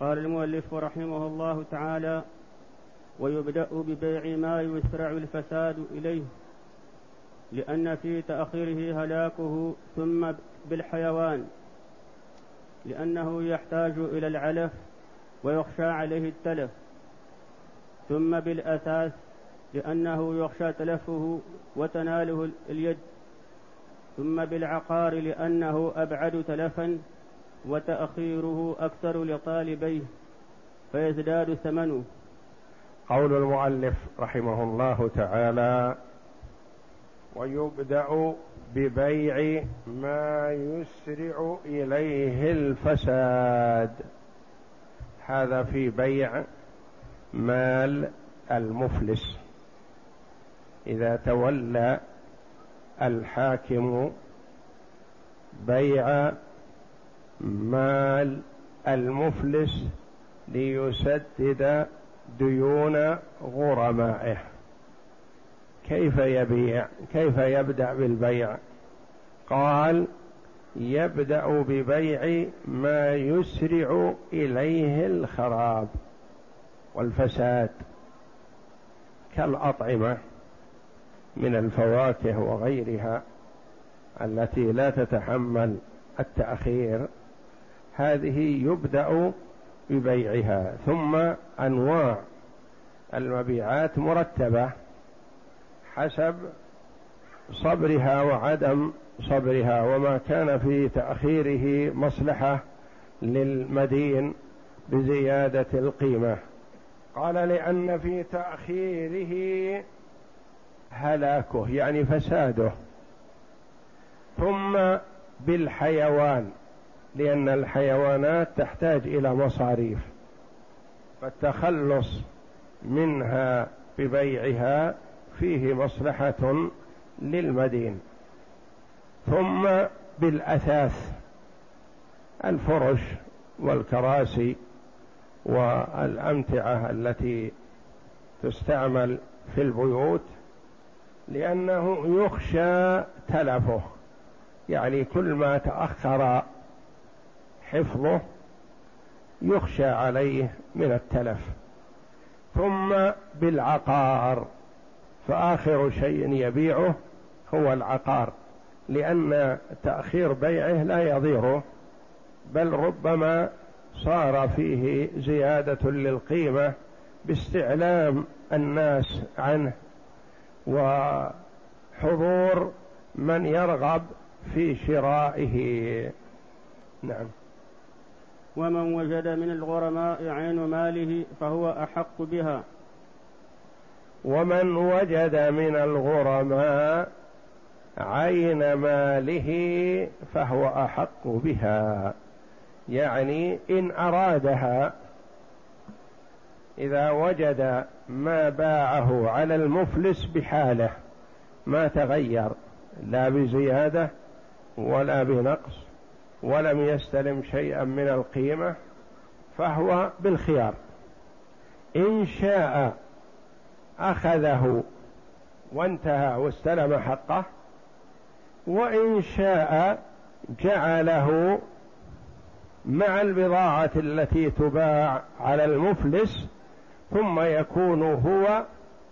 قال المؤلف رحمه الله تعالى ويبدأ ببيع ما يسرع الفساد إليه لأن في تأخيره هلاكه ثم بالحيوان لأنه يحتاج إلى العلف ويخشى عليه التلف ثم بالأثاث لأنه يخشى تلفه وتناله اليد ثم بالعقار لأنه أبعد تلفا وتأخيره أكثر لطالبيه فيزداد ثمنه. قول المؤلف رحمه الله تعالى ويبدأ ببيع ما يسرع إليه الفساد. هذا في بيع مال المفلس. إذا تولى الحاكم بيع مال المفلس ليسدد ديون غرمائه كيف يبيع؟ كيف يبدأ بالبيع؟ قال يبدأ ببيع ما يسرع إليه الخراب والفساد كالأطعمة من الفواكه وغيرها التي لا تتحمل التأخير. هذه يبدأ ببيعها ثم أنواع المبيعات مرتبة حسب صبرها وعدم صبرها وما كان في تأخيره مصلحة للمدين بزيادة القيمة. قال لأن في تأخيره هلاكه يعني فساده. ثم بالحيوان. لأن الحيوانات تحتاج إلى مصاريف فالتخلص منها ببيعها فيه مصلحة للمدين. ثم بالأثاث الفرش والكراسي والأمتعة التي تستعمل في البيوت لأنه يخشى تلفه يعني كل ما تأخر حفظه يخشى عليه من التلف. ثم بالعقار فآخر شيء يبيعه هو العقار لأن تأخير بيعه لا يضيره بل ربما صار فيه زيادة للقيمة باستعلام الناس عنه وحضور من يرغب في شرائه. نعم. ومن وجد من الغرماء عين ماله فهو أحق بها. ومن وجد من الغرماء عين ماله فهو أحق بها. يعني إن أرادها إذا وجد ما باعه على المفلس بحاله ما تغير لا بزيادة ولا بنقص. ولم يستلم شيئا من القيمة فهو بالخيار. إن شاء أخذه وانتهى واستلم حقه وإن شاء جعله مع البضاعة التي تباع على المفلس ثم يكون هو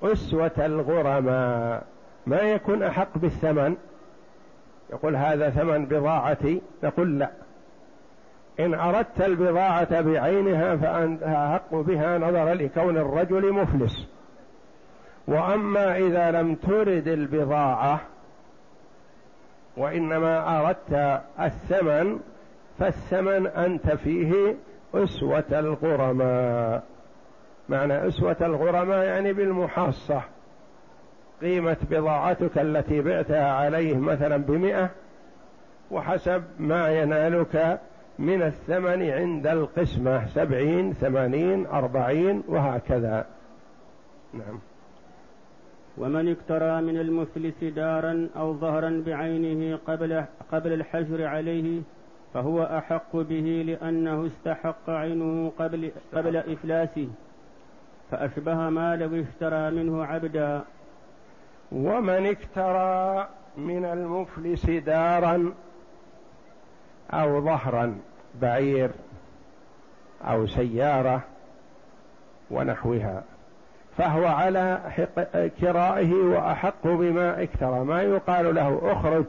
أسوة الغرماء. ما يكون أحق بالثمن؟ يقول هذا ثمن بضاعتي؟ نقول لا. إن أردت البضاعة بعينها فأنت أحق بها نظرا لكون الرجل مفلس. وأما إذا لم ترد البضاعة وإنما أردت الثمن فالثمن أنت فيه أسوة الغرماء. معنى أسوة الغرماء يعني بالمحاصة. قيمه بضاعتك التي بعتها عليه مثلا بمئة وحسب ما ينالك من الثمن عند القسمة سبعين ثمانين أربعين وهكذا. نعم. ومن اكترى من المفلس دارا أو ظهرا بعينه قبل, قبل الحجر عليه فهو أحق به لأنه استحق عينه قبل, قبل إفلاسه فأشبه ما لو اشترى منه عبدا. ومن اكترى من المفلس دارا أو ظهرا بعير أو سيارة ونحوها فهو على كرائه وأحق بما اكترى. ما يقال له اخرج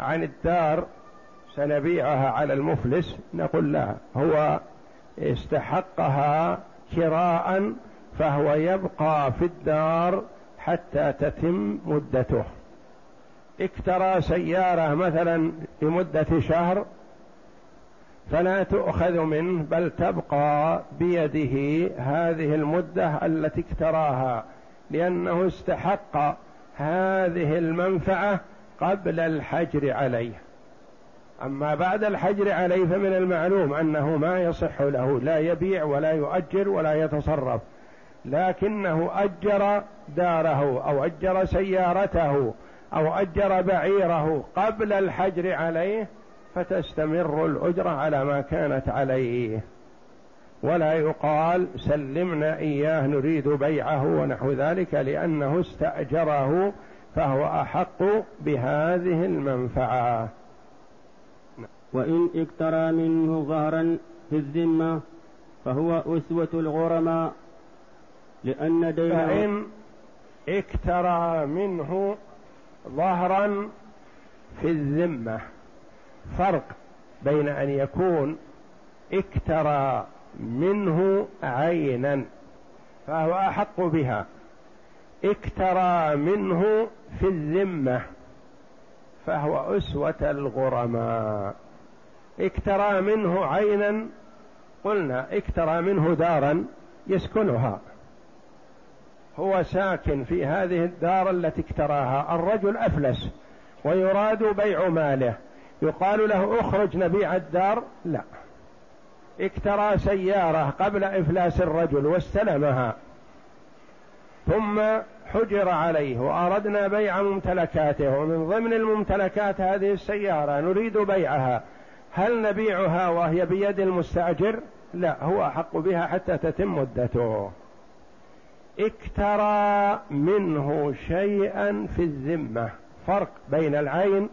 عن الدار سنبيعها على المفلس نقول لا هو استحقها كراء فهو يبقى في الدار حتى تتم مدته. اكترى سيارة مثلا لمدة شهر فلا تؤخذ منه بل تبقى بيده هذه المدة التي اكتراها لأنه استحق هذه المنفعة قبل الحجر عليه. أما بعد الحجر عليه فمن المعلوم أنه ما يصح له لا يبيع ولا يؤجر ولا يتصرف. لكنه أجر داره أو أجر سيارته أو أجر بعيره قبل الحجر عليه فتستمر الأجرة على ما كانت عليه. ولا يقال سلمنا إياه نريد بيعه ونحو ذلك لأنه استأجره فهو أحق بهذه المنفعة. وإن اكترى منه ظهرا في الذمة فهو أسوة الغرماء. لأن دينه فإن اكترى منه ظهرا في الذمة. فرق بين أن يكون اكترى منه عينا فهو أحق بها. اكترى منه في الذمة فهو أسوة الغرماء. اكترى منه عينا قلنا اكترى منه دارا يسكنها. هو ساكن في هذه الدار التي اكتراها. الرجل أفلس ويراد بيع ماله. يقال له أخرج نبيع الدار. لا. اكترى سيارة قبل إفلاس الرجل واستلمها. ثم حجر عليه وأردنا بيع ممتلكاته. ومن ضمن الممتلكات هذه السيارة نريد بيعها. هل نبيعها وهي بيد المستأجر؟ لا. هو أحق بها حتى تتم مدته. اكترى منه شيئا في الذمة. فرق بين العين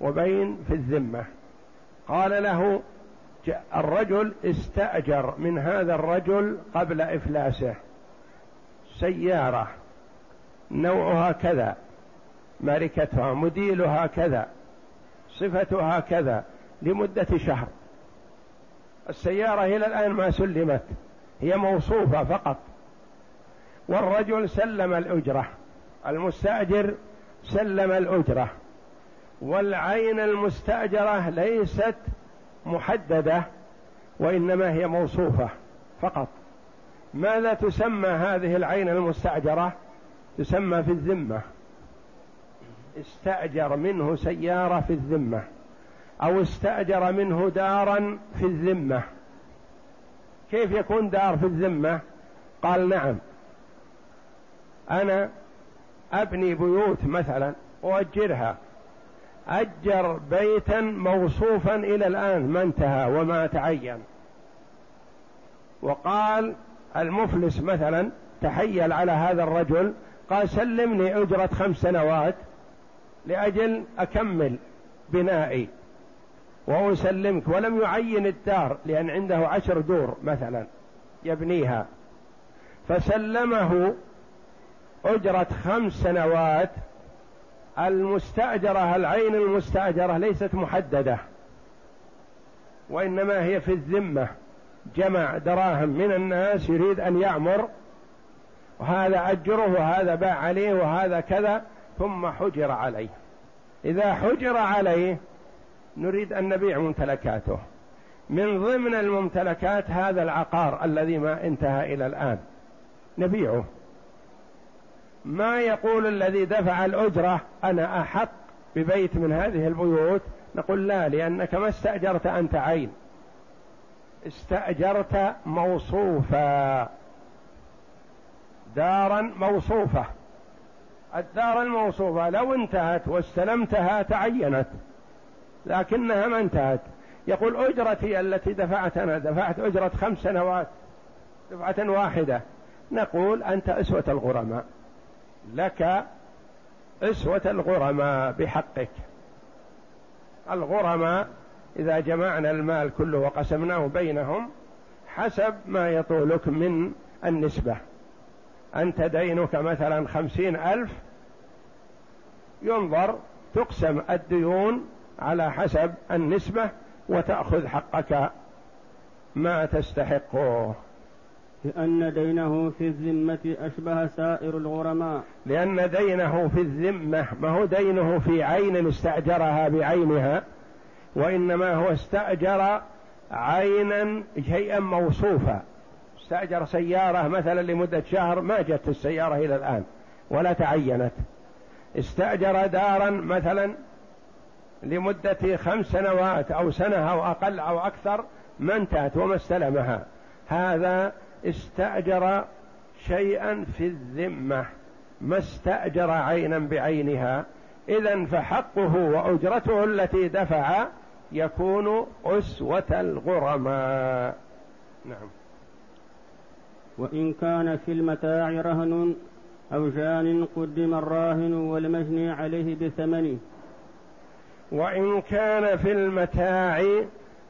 وبين في الذمة. قال له الرجل استأجر من هذا الرجل قبل إفلاسه. سيارة نوعها كذا ماركتها مديلها كذا صفتها كذا لمدة شهر. السيارة إلى الآن ما سلمت هي موصوفة فقط. والرجل سلم الأجرة. المستأجر سلم الأجرة. والعين المستأجرة ليست محددة وإنما هي موصوفة فقط. ماذا تسمى هذه العين المستأجرة؟ تسمى في الذمة. استأجر منه سيارة في الذمة أو استأجر منه دارا في الذمة. كيف يكون دار في الذمة؟ قال نعم. أنا أبني بيوت مثلا أؤجرها. أجر بيتا موصوفا إلى الآن ما انتهى وما تعين. وقال المفلس مثلا تحيل على هذا الرجل قال سلمني أجرة خمس سنوات لأجل أكمل بنائي وأسلمك ولم يعين الدار لأن عنده عشر دور مثلا يبنيها. فسلمه أجرة خمس سنوات المستأجرة العين المستأجرة ليست محددة وإنما هي في الذمة. جمع دراهم من الناس يريد أن يعمر وهذا أجره وهذا باع عليه وهذا كذا ثم حجر عليه. إذا حجر عليه نريد أن نبيع ممتلكاته. من ضمن الممتلكات هذا العقار الذي ما انتهى إلى الآن. نبيعه. ما يقول الذي دفع الأجرة أنا أحق ببيت من هذه البيوت؟ نقول لا لأنك ما استأجرت أنت عين. استأجرت موصوفا. دارا موصوفة. الدار الموصوفة لو انتهت واستلمتها تعينت لكنها ما انتهت. يقول أجرتي التي دفعت أنا دفعت أجرة خمس سنوات دفعة واحدة. نقول أنت أسوة الغرماء. لك اسوة الغرماء بحقك. الغرماء إذا جمعنا المال كله وقسمناه بينهم حسب ما يطولك من النسبة. أنت دينك مثلا خمسين ألف ينظر تقسم الديون على حسب النسبة وتأخذ حقك ما تستحقه. لأن دينه في الذمة أشبه سائر الغرماء. لأن دينه في الذمة ما هو دينه في عين استأجرها بعينها وإنما هو استأجر عينا شيئا موصوفا. استأجر سيارة مثلا لمدة شهر ما جت السيارة إلى الآن ولا تعينت. استأجر دارا مثلا لمدة خمس سنوات أو سنة أو أقل أو أكثر ما انتهت وما استلمها. هذا استأجر شيئا في الذمة ما استأجر عينا بعينها. إذا فحقه وأجرته التي دفع يكون أسوة الغرماء. نعم. وإن كان في المتاع رهن أو جان قدم الراهن والمجني عليه بثمنه. وإن كان في المتاع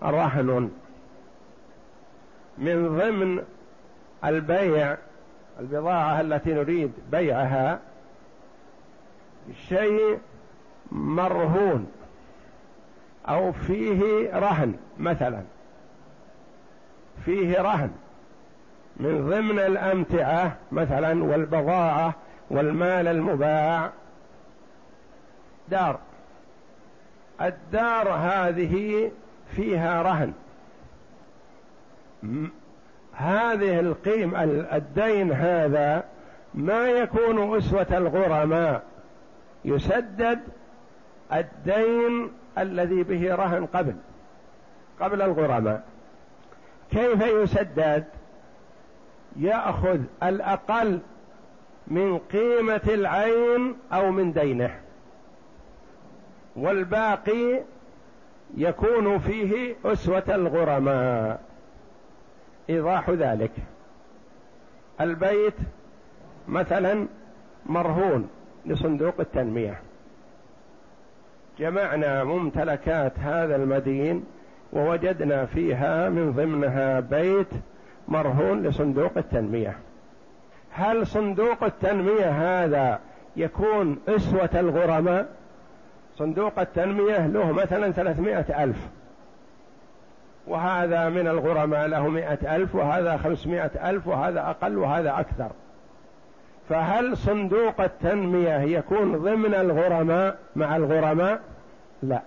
رهن من ضمن البيع البضاعة التي نريد بيعها شيء مرهون أو فيه رهن مثلا. فيه رهن من ضمن الأمتعة مثلا والبضاعة والمال المباع. دار. الدار هذه فيها رهن. هذه القيم الدين هذا ما يكون أسوة الغرماء. يسدد الدين الذي به رهن قبل قبل الغرماء. كيف يسدد؟ يأخذ الأقل من قيمة العين أو من دينه والباقي يكون فيه أسوة الغرماء. إيضاح ذلك. البيت مثلا مرهون لصندوق التنمية. جمعنا ممتلكات هذا المدين ووجدنا فيها من ضمنها بيت مرهون لصندوق التنمية. هل صندوق التنمية هذا يكون أسوة الغرماء؟ صندوق التنمية له مثلا ثلاثمائة ألف. وهذا من الغرماء له مائة ألف وهذا خمسمائة ألف وهذا أقل وهذا أكثر. فهل صندوق التنمية يكون ضمن الغرماء مع الغرماء؟ لا.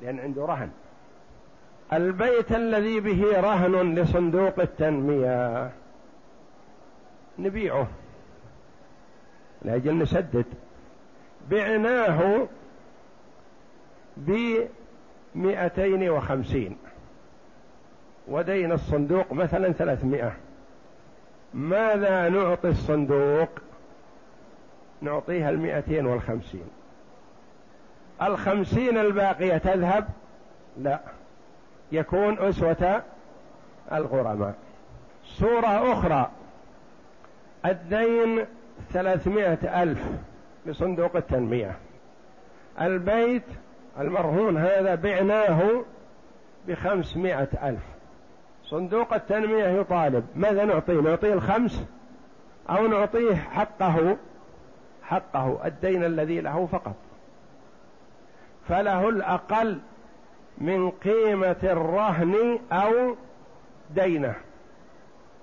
لأن عنده رهن. البيت الذي به رهن لصندوق التنمية نبيعه. لأجل نسدد. بعناه بمئتين وخمسين. ودين الصندوق مثلا ثلاثمائة. ماذا نعطي الصندوق؟ نعطيها المئتين والخمسين. الخمسين الباقية تذهب؟ لا. يكون أسوة الغرماء. سورة أخرى. الدين ثلاثمائة ألف لصندوق التنمية. البيت المرهون هذا بعناه بخمسمائة ألف. صندوق التنمية يطالب. ماذا نعطيه؟ نعطيه الخمس أو نعطيه حقه؟ حقه الدين الذي له فقط. فله الأقل من قيمة الرهن أو دينه.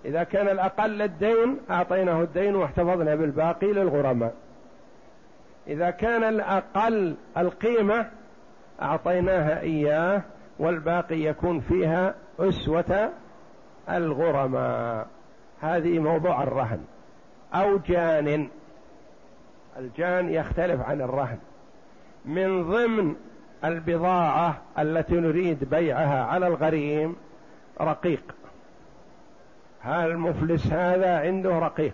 إذا كان الأقل الدين أعطيناه الدين واحتفظنا بالباقي للغرماء. إذا كان الأقل القيمة أعطيناها إياه والباقي يكون فيها أسوة الغرماء. هذه موضوع الرهن أو جان. الجان يختلف عن الرهن. من ضمن البضاعة التي نريد بيعها على الغريم رقيق. المفلس هذا عنده رقيق؟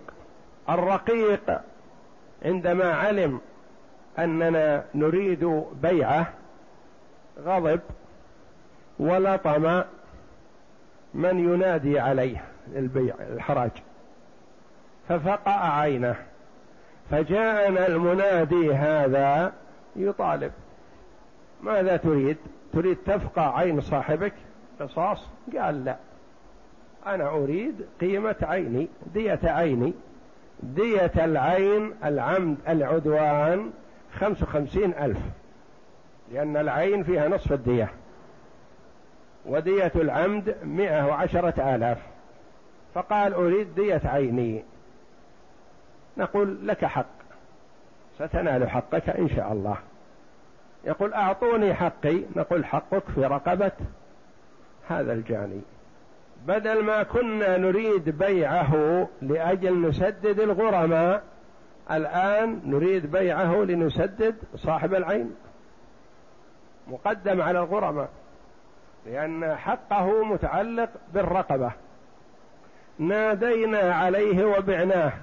الرقيق عندما علم أننا نريد بيعه غضب ولطم من ينادي عليه البيع الحراج. ففقع عينه. فجاءنا المنادي هذا يطالب. ماذا تريد؟ تريد تفقع عين صاحبك؟ قصاص قال لا. أنا أريد قيمة عيني دية عيني. دية العين العمد العدوان خمس وخمسين ألف. لأن العين فيها نصف الدية. ودية العمد مئة وعشرة آلاف. فقال أريد دية عيني. نقول لك حق. ستنال حقك إن شاء الله. يقول أعطوني حقي. نقول حقك في رقبة هذا الجاني. بدل ما كنا نريد بيعه لأجل نسدد الغرماء الآن نريد بيعه لنسدد صاحب العين. مقدم على الغرماء. لأن حقه متعلق بالرقبة. نادينا عليه وبعناه.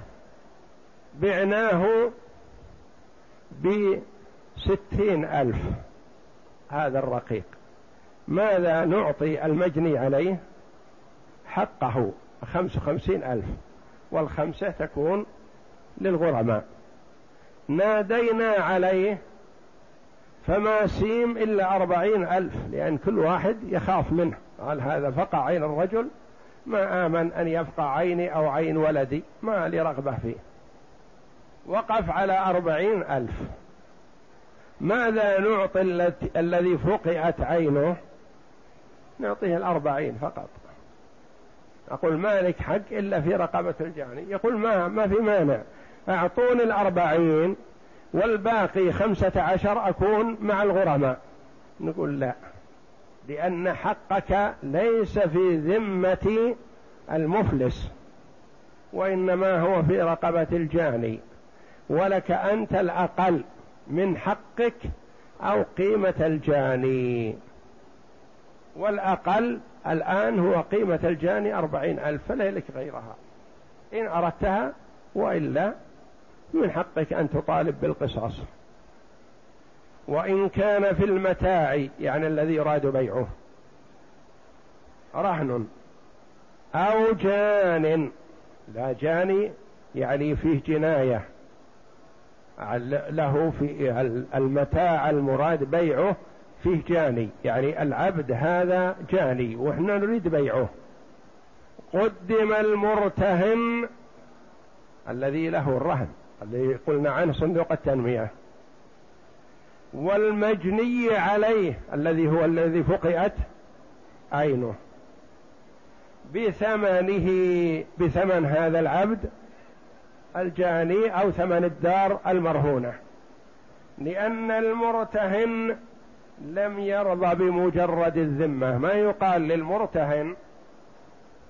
بعناه بستين ألف. هذا الرقيق. ماذا نعطي المجني عليه؟ حقه خمس وخمسين ألف. والخمسة تكون للغرماء. نادينا عليه فما سيم إلا أربعين ألف لأن كل واحد يخاف منه. قال هذا فقع عين الرجل ما آمن أن يفقع عيني أو عين ولدي ما لي رغبة فيه. وقف على أربعين ألف. ماذا نعطي الذي فقعت عينه؟ نعطيه الأربعين فقط. أقول مالك حق إلا في رقبة الجاني. يقول ما ما في مانع. أعطوني الأربعين والباقي خمسة عشر أكون مع الغرماء. نقول لا لأن حقك ليس في ذمة المفلس وإنما هو في رقبة الجاني. ولك أنت الأقل من حقك أو قيمة الجاني. والأقل الآن هو قيمة الجاني أربعين ألف فلا لك غيرها. إن أردتها وإلا من حقك أن تطالب بالقصاص. وإن كان في المتاع يعني الذي يراد بيعه رهن أو جان. لا جاني يعني فيه جناية. له في المتاع المراد بيعه فيه جاني. يعني العبد هذا جاني وإحنا نريد بيعه. قدم المرتهن الذي له الرهن الذي قلنا عنه صندوق التنمية والمجني عليه الذي هو الذي فقئت عينه. بثمنه بثمن هذا العبد الجاني أو ثمن الدار المرهونة. لأن المرتهن لم يرضى بمجرد الذمة. ما يقال للمرتهن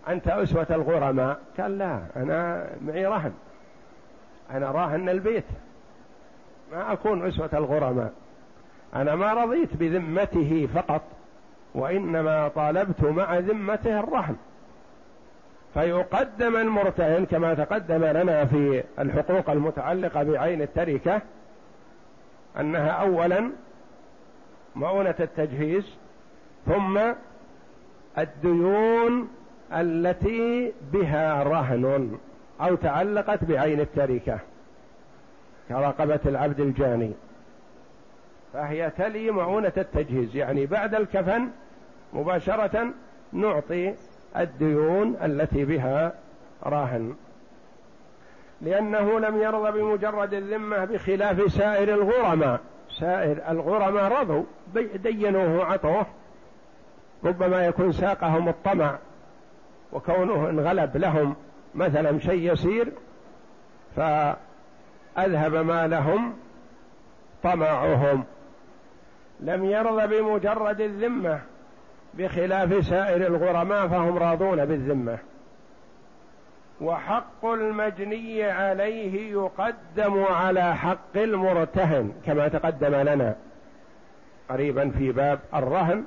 أنت أسوة الغرماء؟ قال لا أنا معي رهن. أنا راهن البيت. ما أكون أسوة الغرماء. أنا ما رضيت بذمته فقط وإنما طالبت مع ذمته الرهن فيقدم المرتهن كما تقدم لنا في الحقوق المتعلقة بعين التركة أنها أولا مؤونة التجهيز ثم الديون التي بها رهن. أو تعلقت بعين التركة كرقبة العبد الجاني. فهي تلي معونة التجهيز. يعني بعد الكفن مباشرة نعطي الديون التي بها راهن. لأنه لم يرضى بمجرد الذمة بخلاف سائر الغرماء. سائر الغرماء رضوا. دينوه وعطوه. ربما يكون ساقهم الطمع وكونه انغلب لهم. مثلا شيء يسير فأذهب مالهم طمعهم. لم يرضى بمجرد الذمة بخلاف سائر الغرماء فهم راضون بالذمة. وحق المجني عليه يقدم على حق المرتهن كما تقدم لنا قريبا في باب الرهن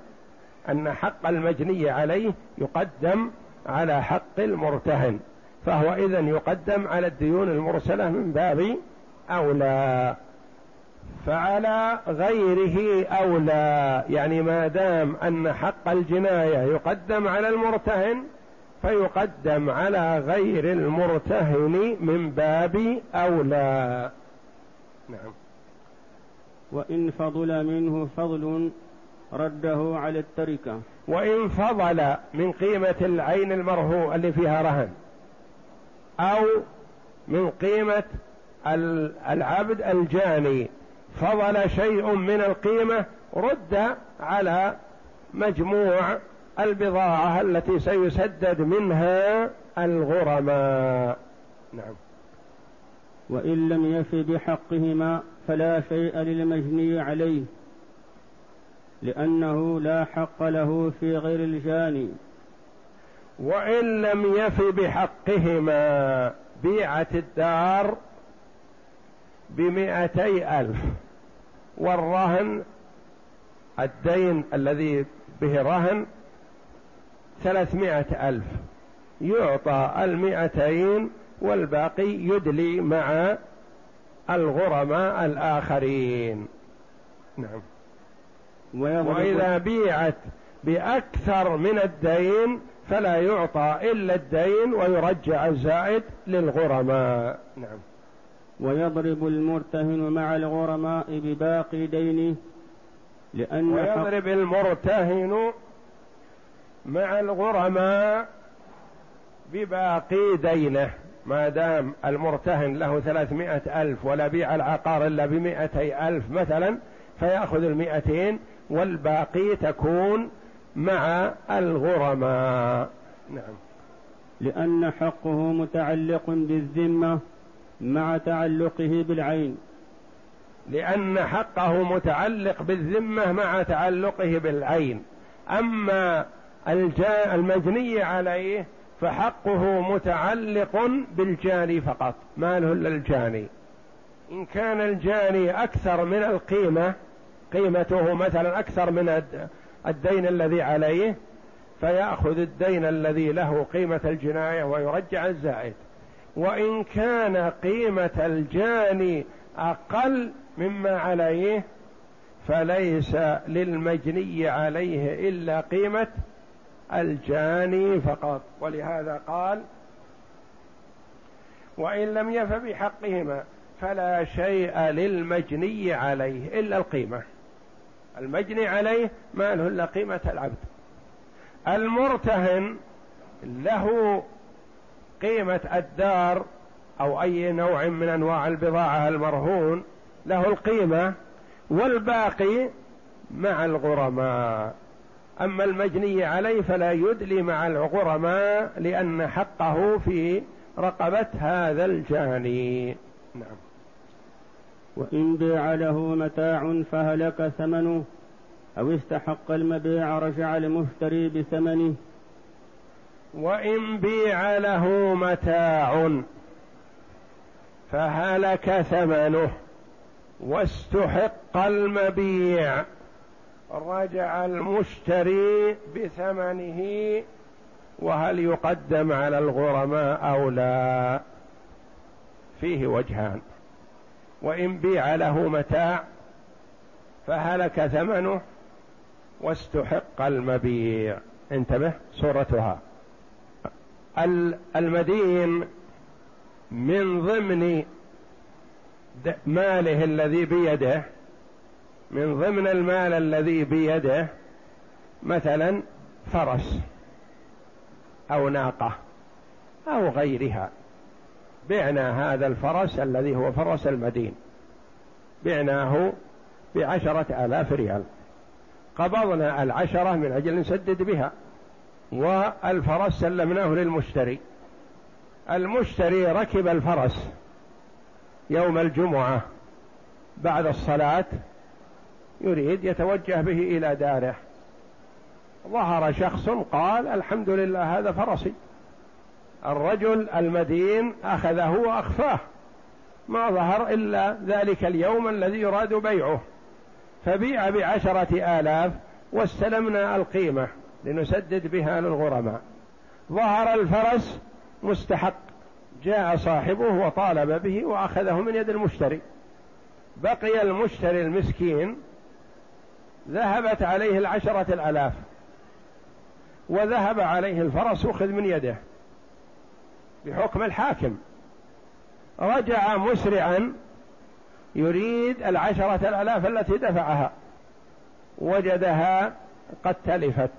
أن حق المجني عليه يقدم على حق المرتهن. فهو إذا يقدم على الديون المرسلة من باب أولى فعلى غيره أولى. يعني ما دام أن حق الجناية يقدم على المرتهن فيقدم على غير المرتهن من باب أولى. نعم. وإن فضل منه فضل رده على التركة. وإن فضل من قيمة العين المرهو اللي فيها رهن. أو من قيمة العبد الجاني. فضل شيء من القيمة رد على مجموع البضاعة التي سيسدد منها الغرماء. نعم. وإن لم يف بحقهما فلا شيء للمجني عليه لأنه لا حق له في غير الجاني. وإن لم يف بحقهما بيعت الدار بمئتي ألف. والرهن الدين الذي به رهن ثلاثمائة ألف. يعطى المئتين والباقي يدلي مع الغرماء الآخرين. نعم. وإذا بيعت بأكثر من الدين فلا يعطى إلا الدين ويرجع الزائد للغرماء. نعم. ويضرب المرتهن مع الغرماء بباقي دينه لأن ويضرب المرتهن مع الغرماء بباقي دينه. ما دام المرتهن له ثلاثمائة ألف ولا بيع العقار إلا بمائتي ألف مثلا فيأخذ المائتين والباقي تكون مع الغرماء. نعم. لأن حقه متعلق بالذمة مع تعلقه بالعين. لأن حقه متعلق بالذمة مع تعلقه بالعين. أما المجني عليه فحقه متعلق بالجاني فقط. ما له إلا الجاني. إن كان الجاني أكثر من القيمة قيمته مثلا أكثر من الدين الذي عليه فيأخذ الدين الذي له قيمة الجناية ويرجع الزائد. وإن كان قيمة الجاني أقل مما عليه فليس للمجني عليه إلا قيمة الجاني فقط. ولهذا قال وإن لم يف بحقهما فلا شيء للمجني عليه إلا القيمة. المجني عليه ما له إلا قيمة العبد. المرتهن له قيمة الدار أو أي نوع من أنواع البضاعة المرهون له القيمة والباقي مع الغرماء. أما المجني عليه فلا يدلي مع الغرماء لأن حقه في رقبة هذا الجاني. نعم. وإن بيع له متاع فهلك ثمنه أو استحق المبيع رجع المشتري بثمنه. وإن بيع له متاع فهلك ثمنه واستحق المبيع رجع المشتري بثمنه. وهل يقدم على الغرماء أو لا؟ فيه وجهان. وإن بيع له متاع فهلك ثمنه واستحق المبيع. انتبه صورتها المدين من ضمن ماله الذي بيده من ضمن المال الذي بيده مثلا فرس أو ناقة أو غيرها. بعنا هذا الفرس الذي هو فرس المدين. بعناه بعشرة آلاف ريال. قبضنا العشرة من أجل نسدد بها. والفرس سلمناه للمشتري. المشتري ركب الفرس يوم الجمعة بعد الصلاة يريد يتوجه به إلى داره. ظهر شخص قال الحمد لله هذا فرسي. الرجل المدين أخذه وأخفاه. ما ظهر إلا ذلك اليوم الذي يراد بيعه. فبيع بعشرة آلاف واستلمنا القيمة لنسدد بها للغرماء. ظهر الفرس مستحق. جاء صاحبه وطالب به وأخذه من يد المشتري. بقي المشتري المسكين ذهبت عليه العشرة الآلاف. وذهب عليه الفرس أخذ من يده. بحكم الحاكم. رجع مسرعا يريد العشرة الآلاف التي دفعها. وجدها قد تلفت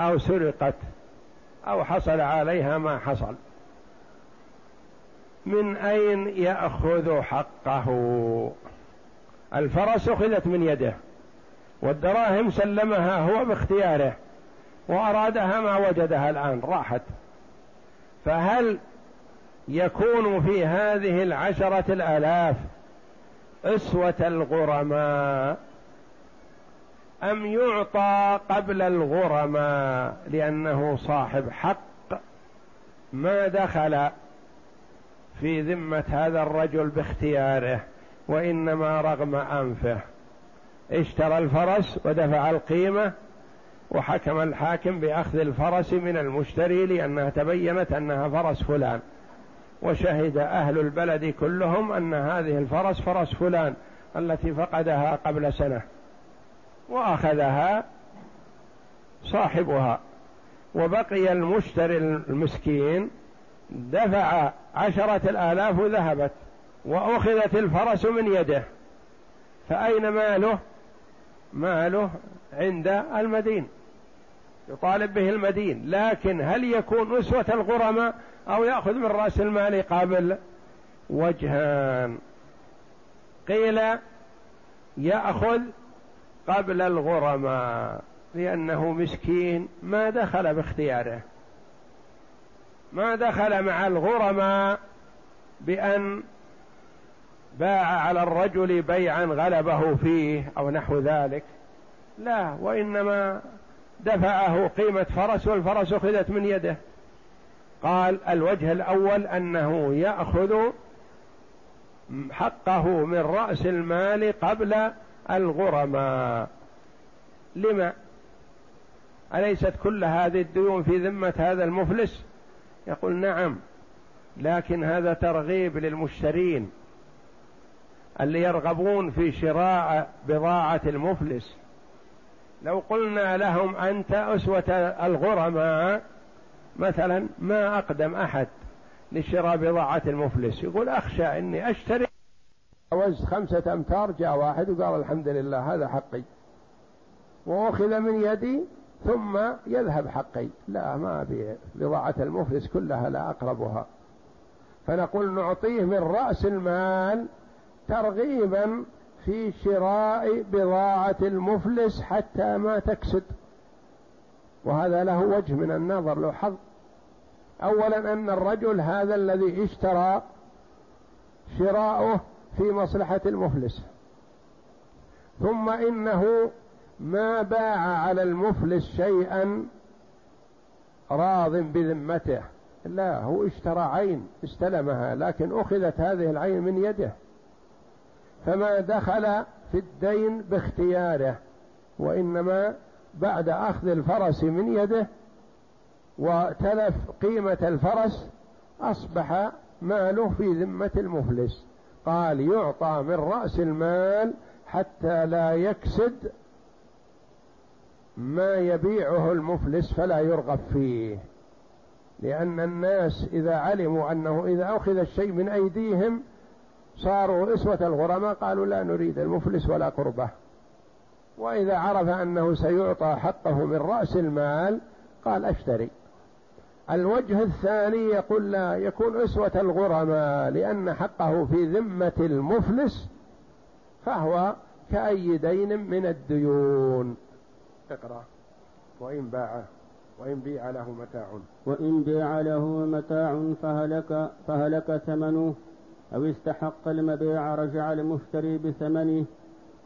أو سرقت أو حصل عليها ما حصل. من أين يأخذ حقه؟ الفرس أخذت من يده والدراهم سلمها هو باختياره وأرادها ما وجدها الآن راحت. فهل يكون في هذه العشرة الآلاف أسوة الغرماء أم يعطى قبل الغرماء لأنه صاحب حق ما دخل في ذمة هذا الرجل باختياره وإنما رغم أنفه اشترى الفرس ودفع القيمة وحكم الحاكم بأخذ الفرس من المشتري لأنها تبينت أنها فرس فلان. وشهد أهل البلد كلهم أن هذه الفرس فرس فلان التي فقدها قبل سنة. وأخذها صاحبها. وبقي المشتري المسكين دفع عشرة الآلاف ذهبت وأخذت الفرس من يده. فأين ماله؟ ماله عند المدين. يطالب به المدين لكن هل يكون أسوة الغرماء أو يأخذ من رأس المال قابل وجهان؟ قيل يأخذ قبل الغرماء لأنه مسكين ما دخل باختياره. ما دخل مع الغرماء بأن باع على الرجل بيعا غلبه فيه أو نحو ذلك. لا وإنما دفعه قيمة فرس والفرس أخذت من يده. قال الوجه الأول أنه يأخذ حقه من رأس المال قبل الغرماء. لما؟ أليست كل هذه الديون في ذمة هذا المفلس؟ يقول نعم لكن هذا ترغيب للمشترين اللي يرغبون في شراء بضاعة المفلس. لو قلنا لهم أنت أسوة الغرماء مثلا ما أقدم أحد لشراء بضاعة المفلس يقول أخشى أني أشتري. وزت خمسة أمتار جاء واحد وقال الحمد لله هذا حقي. وأخذ من يدي ثم يذهب حقي. لا ما أبيع بضاعة المفلس كلها لا أقربها. فنقول نعطيه من رأس المال ترغيبا في شراء بضاعة المفلس حتى ما تكسد. وهذا له وجه من النظر له حظ. أولا أن الرجل هذا الذي اشترى شراؤه في مصلحة المفلس. ثم إنه ما باع على المفلس شيئا راض بذمته. لا هو اشترى عين استلمها لكن أخذت هذه العين من يده. فما دخل في الدين باختياره وإنما بعد أخذ الفرس من يده وتلف قيمة الفرس أصبح ماله في ذمة المفلس. قال يعطى من رأس المال حتى لا يكسد ما يبيعه المفلس فلا يرغب فيه. لأن الناس إذا علموا أنه إذا أخذ الشيء من أيديهم صاروا إسوة الغرماء قالوا لا نريد المفلس ولا قربه. وإذا عرف أنه سيعطى حقه من رأس المال قال أشتري. الوجه الثاني يقول لا يكون أسوة الغرماء لأن حقه في ذمة المفلس فهو كأي دين من الديون. اقرأ. وإن باع وإن بيع له متاع. وإن بيع له متاع فهلك فهلك ثمنه. أو استحق المبيع رجع المشتري بثمنه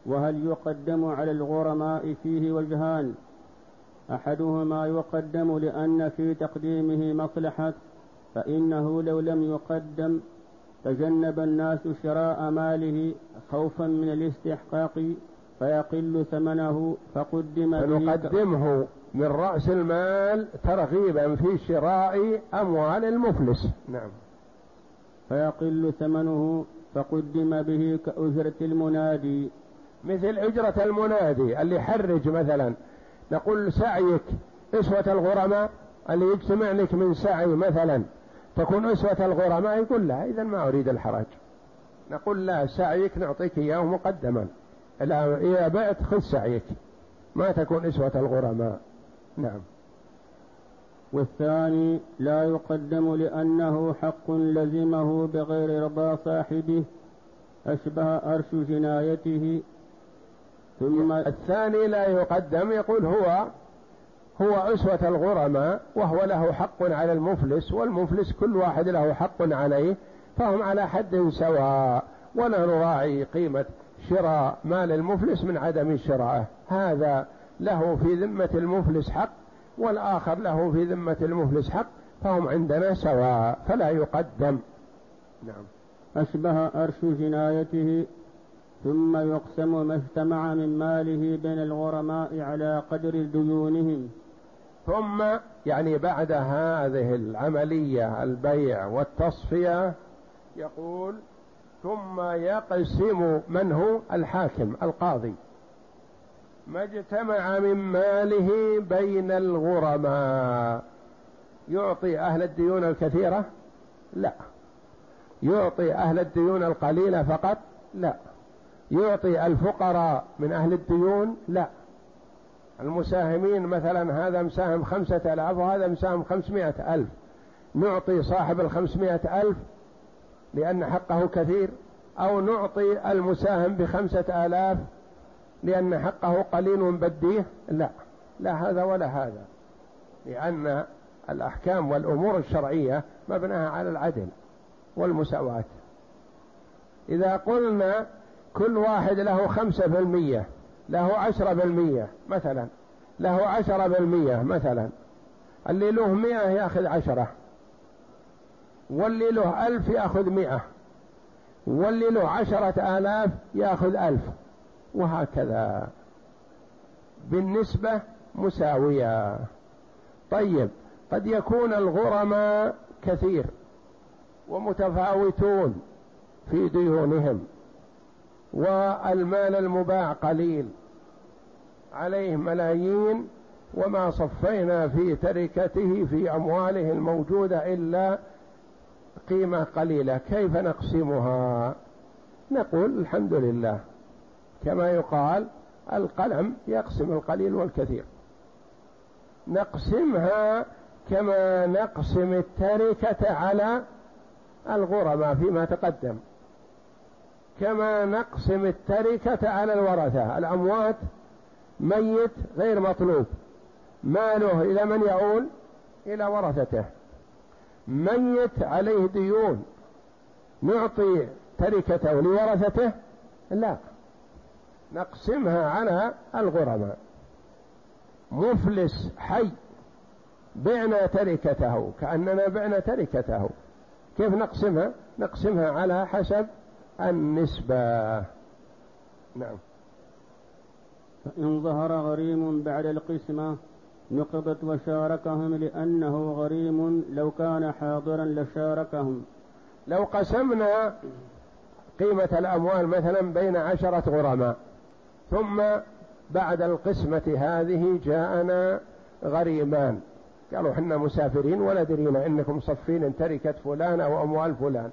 وهل يقدم على الغرماء فيه وجهان؟ أحدهما يقدم لأن في تقديمه مصلحة فإنه لو لم يقدم تجنب الناس شراء ماله خوفا من الاستحقاق فيقل ثمنه فقدم فنقدمه من رأس المال ترغيبا في شراء أموال المفلس. نعم. فيقل ثمنه فقدم به كأجرة المنادي. مثل أجرة المنادي اللي يحرج مثلا. نقول سعيك أسوة الغرماء اللي يجتمع لك من سعي مثلا. تكون أسوة الغرماء يقول لا إذا ما أريد الحرج. نقول لا سعيك نعطيك إياه مقدما. إذا بعت خذ سعيك. ما تكون إسوة الغرماء. نعم. والثاني لا يقدم لأنه حق لزمه بغير رضا صاحبه أشبه أرش جنايته. ثم الثاني لا يقدم يقول هو هو أسوة الغرماء وهو له حق على المفلس والمفلس كل واحد له حق عليه فهم على حد سواء ولا نراعي قيمة شراء مال المفلس من عدم شرائه هذا له في ذمة المفلس حق والآخر له في ذمة المفلس حق فهم عندنا سواء فلا يقدم. نعم. أشبه أرش جنايته ثم يقسم ما اجتمع من ماله بين الغرماء على قدر ديونهم. ثم يعني بعد هذه العملية البيع والتصفية يقول ثم يقسم من هو؟ الحاكم القاضي. ما اجتمع من ماله بين الغرماء. يعطي أهل الديون الكثيرة؟ لا. يعطي أهل الديون القليلة فقط؟ لا. يعطي الفقراء من أهل الديون؟ لا. المساهمين مثلا هذا مساهم خمسة ألاف وهذا مساهم خمسمائة ألف. نعطي صاحب الخمسمائة ألف لأن حقه كثير أو نعطي المساهم بخمسة آلاف لأن حقه قليل ونبديه لا. لا هذا ولا هذا. لأن الأحكام والأمور الشرعية مبناها على العدل والمساواة. إذا قلنا كل واحد له خمسة في المية له عشرة بالمية مثلا له عشرة بالمية مثلا اللي له مئة يأخذ عشرة واللي له ألف يأخذ مئة واللي له عشرة آلاف يأخذ ألف. وهكذا. بالنسبة مساوية. طيب قد يكون الغرماء كثير ومتفاوتون في ديونهم والمال المباع قليل عليه ملايين وما صفينا في تركته في أمواله الموجودة إلا قيمة قليلة. كيف نقسمها؟ نقول الحمد لله. كما يقال القلم يقسم القليل والكثير. نقسمها كما نقسم التركة على الغرباء فيما تقدم. كما نقسم التركة على الورثة الأموات ميت غير مطلوب ماله إلى من يعول؟ إلى ورثته. ميت عليه ديون نعطي تركته لورثته؟ لا. نقسمها على الغرباء. مفلس حي بعنا تركته كأننا بعنا تركته. كيف نقسمها؟ نقسمها على حسب النسبة. نعم. فإن ظهر غريم بعد القسمة نقضت وشاركهم لأنه غريم لو كان حاضرا لشاركهم. لو قسمنا قيمة الأموال مثلا بين عشرة غرماء ثم بعد القسمة هذه جاءنا غريمان. قالوا حنا مسافرين ولا درينا إنكم صفين فلان أو أموال فلان.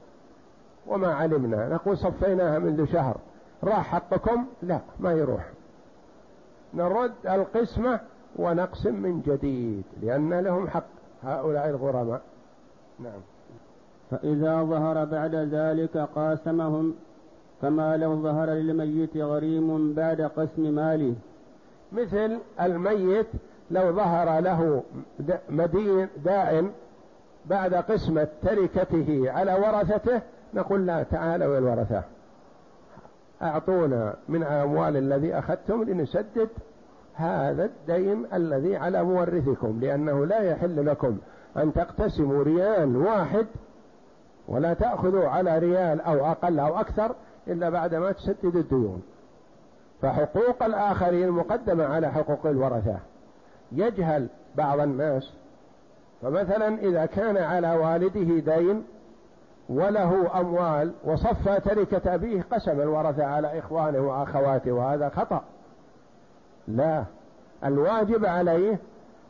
وما علمنا نقول صفيناها منذ شهر. راح حقكم؟ لا ما يروح. نرد القسمة ونقسم من جديد لأن لهم حق هؤلاء الغرماء. نعم. فإذا ظهر بعد ذلك قاسمهم كما لو ظهر للميت غريم بعد قسم ماله. مثل الميت لو ظهر له مدين دائن بعد قسمة تركته على ورثته نقول لا تعالوا يا الورثة. أعطونا من أموال الذي أخذتم لنسدد هذا الدين الذي على مورثكم لأنه لا يحل لكم أن تقتسموا ريال واحد ولا تأخذوا على ريال أو أقل أو أكثر إلا بعدما تسددوا الديون. فحقوق الآخرين مقدمة على حقوق الورثة. يجهل بعض الناس. فمثلا إذا كان على والده دين وله أموال وصفى تركة أبيه قسم الورثة على إخوانه وأخواته وهذا خطأ. لا الواجب عليه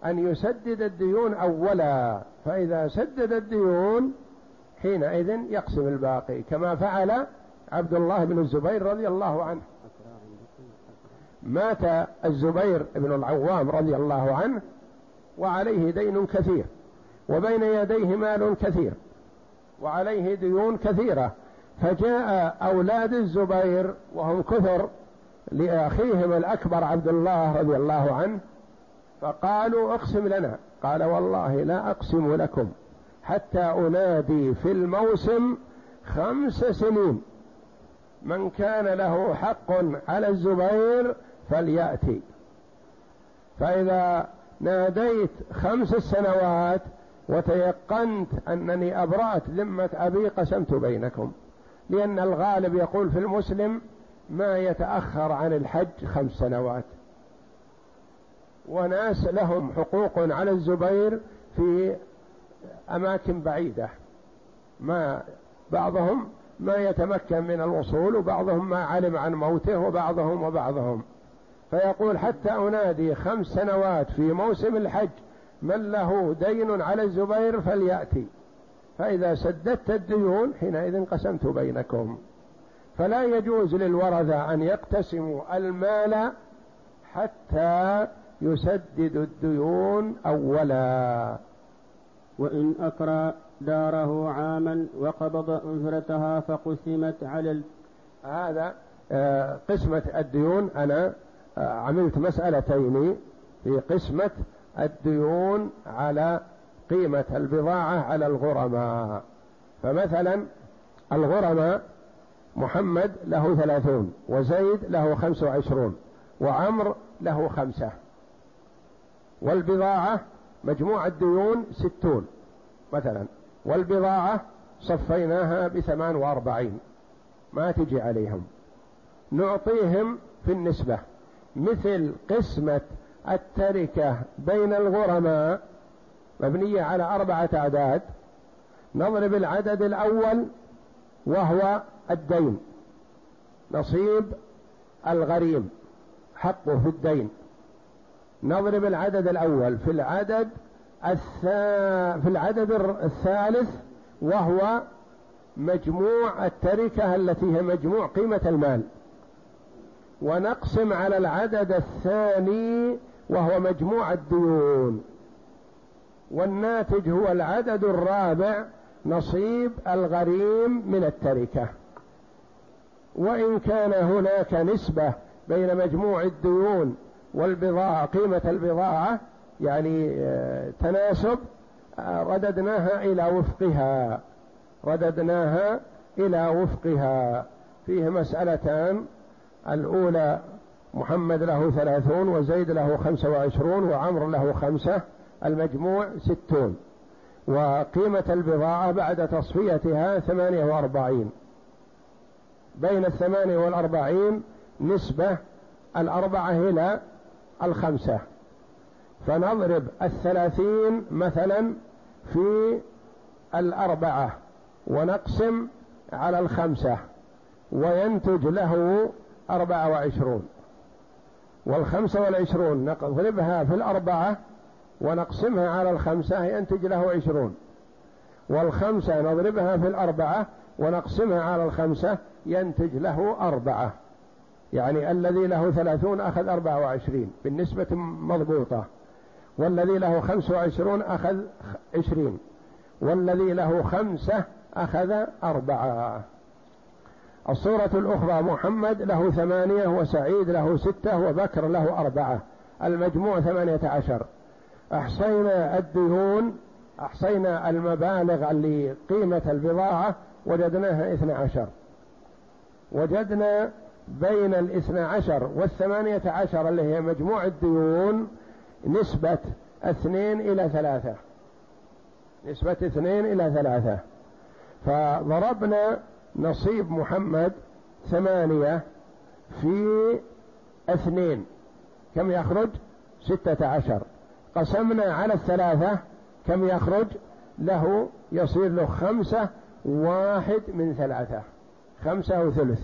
أن يسدد الديون أولا. فإذا سدد الديون حينئذ يقسم الباقي. كما فعل عبد الله بن الزبير رضي الله عنه. مات الزبير بن العوام رضي الله عنه وعليه دين كثير وبين يديه مال كثير وعليه ديون كثيرة. فجاء أولاد الزبير وهم كثر لأخيهم الأكبر عبد الله رضي الله عنه فقالوا اقسم لنا. قال والله لا أقسم لكم حتى أنادي في الموسم خمس سنين. من كان له حق على الزبير فليأتي. فإذا ناديت خمس سنوات وتيقنت أنني أبرأت ذمة أبي قسمت بينكم لأن الغالب يقول في المسلم ما يتأخر عن الحج خمس سنوات. وناس لهم حقوق على الزبير في أماكن بعيدة ما بعضهم ما يتمكن من الوصول وبعضهم ما علم عن موته وبعضهم وبعضهم. فيقول حتى أنادي خمس سنوات في موسم الحج من له دين على الزبير فليأتي. فإذا سددت الديون حينئذ قسمت بينكم. فلا يجوز للورثة أن يقتسموا المال حتى يسددوا الديون أولا. وإن أكرى داره عاما وقبض أجرتها فقسمت على ال... هذا آه، قسمة الديون. أنا آه، عملت مسألتين في قسمة الديون على قيمة البضاعة على الغرماء. فمثلا الغرماء محمد له ثلاثون وزيد له خمس وعشرون وعمر له خمسة. والبضاعة مجموع الديون ستون مثلا. والبضاعة صفيناها بثمان وأربعين. ما تجي عليهم. نعطيهم في النسبة. مثل قسمة التركة بين الغرماء مبنية على أربعة أعداد. نضرب العدد الأول وهو الدين. نصيب الغريم حقه في الدين. نضرب العدد الأول في العدد. في العدد الثالث وهو مجموع التركة التي هي مجموع قيمة المال. ونقسم على العدد الثاني وهو مجموع الديون. والناتج هو العدد الرابع نصيب الغريم من التركة. وإن كان هناك نسبة بين مجموع الديون والبضاعة قيمة البضاعة يعني آه، تناسب آه، رددناها إلى وفقها. رددناها إلى وفقها. فيه مسألتان. الأولى محمد له ثلاثون وزيد له خمسة وعشرون وعمر له خمسة المجموع ستون. وقيمة البضاعة بعد تصفيتها ثمانية وأربعين. بين الثمانية والأربعين نسبة الأربعة إلى الخمسة. فنضرب الثلاثين مثلا في الأربعة ونقسم على الخمسة وينتج له أربعة وعشرون. والخمسة والعشرون نضربها في الأربعة ونقسمها على الخمسة ينتج له عشرون. والخمسة نضربها في الأربعة ونقسمها على الخمسة ينتج له أربعة. يعني الذي له ثلاثون أخذ أربعة وعشرين بالنسبة مضبوطة. والذي له خمس وعشرون أخذ عشرين والذي له خمسة أخذ أربعة. الصورة الأخرى محمد له ثمانية وسعيد له ستة وبكر له أربعة المجموع ثمانية عشر. أحصينا الديون أحصينا المبالغ اللي قيمة البضاعة وجدناها اثنى عشر. وجدنا بين الاثنى عشر والثمانية عشر اللي هي مجموع الديون نسبة اثنين إلى ثلاثة. نسبة اثنين إلى ثلاثة. فضربنا نصيب محمد ثمانية في اثنين. كم يخرج؟ ستة عشر. قسمنا على الثلاثة. كم يخرج؟ له يصير له خمسة واحد من ثلاثة. خمسة وثلث.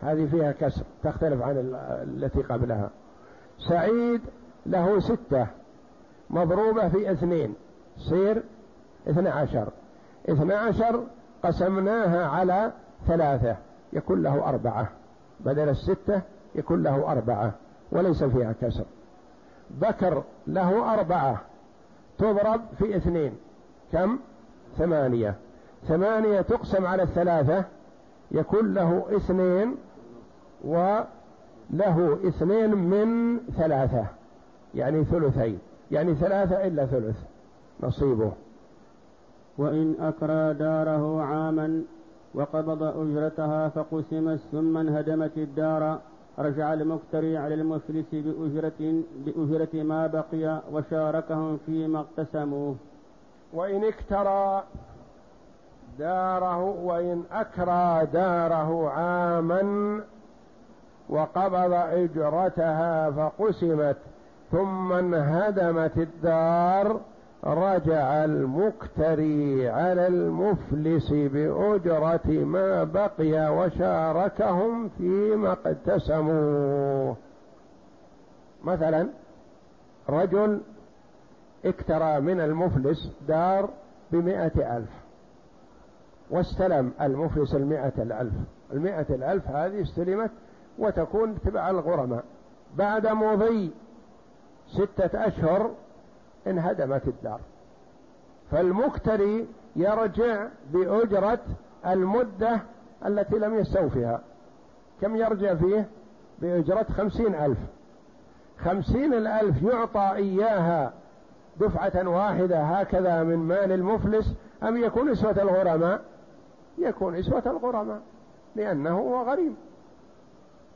هذه فيها كسر تختلف عن التي قبلها. سعيد له ستة مضروبة في اثنين صير اثنى عشر. اثنى عشر قسمناها على ثلاثة يكون له أربعة. بدل الستة يكون له أربعة وليس فيها كسر. بكر له أربعة تضرب في اثنين. كم؟ ثمانية. ثمانية تقسم على الثلاثة يكون له اثنين وله اثنين من ثلاثة. يعني ثلثين يعني ثلاثة إلا ثلث نصيبه. وإن أكرى داره عاما وقبض أجرتها فقسمت ثم انهدمت الدار. رجع المكتري على المفلس بأجرة, بأجرة ما بقي وشاركهم فيما اقتسموه وإن اكترى داره وإن أكرى داره عاما وقبض أجرتها فقسمت ثم انهدمت الدار رجع المكتري على المفلس بأجرة ما بقي وشاركهم فيما اقتسموه مثلا رجل اكترى من المفلس دار بمائة ألف واستلم المفلس المائة الألف. المائة الألف هذه استلمت وتكون تبع الغرماء. بعد مضي ستة أشهر انهدمت الدار. فالمكتري يرجع بأجرة المدة التي لم يستوفها كم يرجع فيه؟ بأجرة خمسين ألف. خمسين الألف يعطى إياها دفعة واحدة هكذا من مال المفلس أم يكون إسوة الغرماء؟ يكون إسوة الغرماء لأنه هو غريم.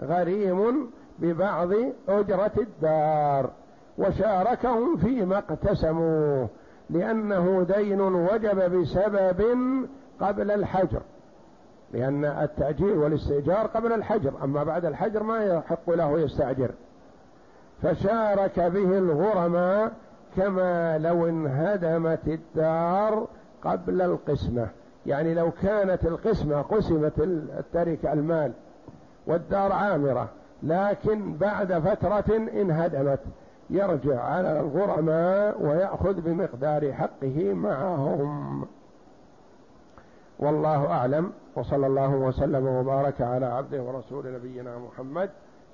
غريم ببعض أجرة الدار. وشاركهم فيما اقتسموا لأنه دين وجب بسبب قبل الحجر لأن التأجير والاستئجار قبل الحجر أما بعد الحجر ما يحق له يستأجر. فشارك به الغرماء كما لو انهدمت الدار قبل القسمة. يعني لو كانت القسمة قسمت التركة المال والدار عامرة لكن بعد فترة انهدمت. يرجع على الغرماء ويأخذ بمقدار حقه معهم. والله أعلم وصلى الله وسلم وبارك على عبده ورسول نبينا محمد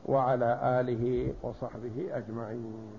وعلى آله وصحبه أجمعين.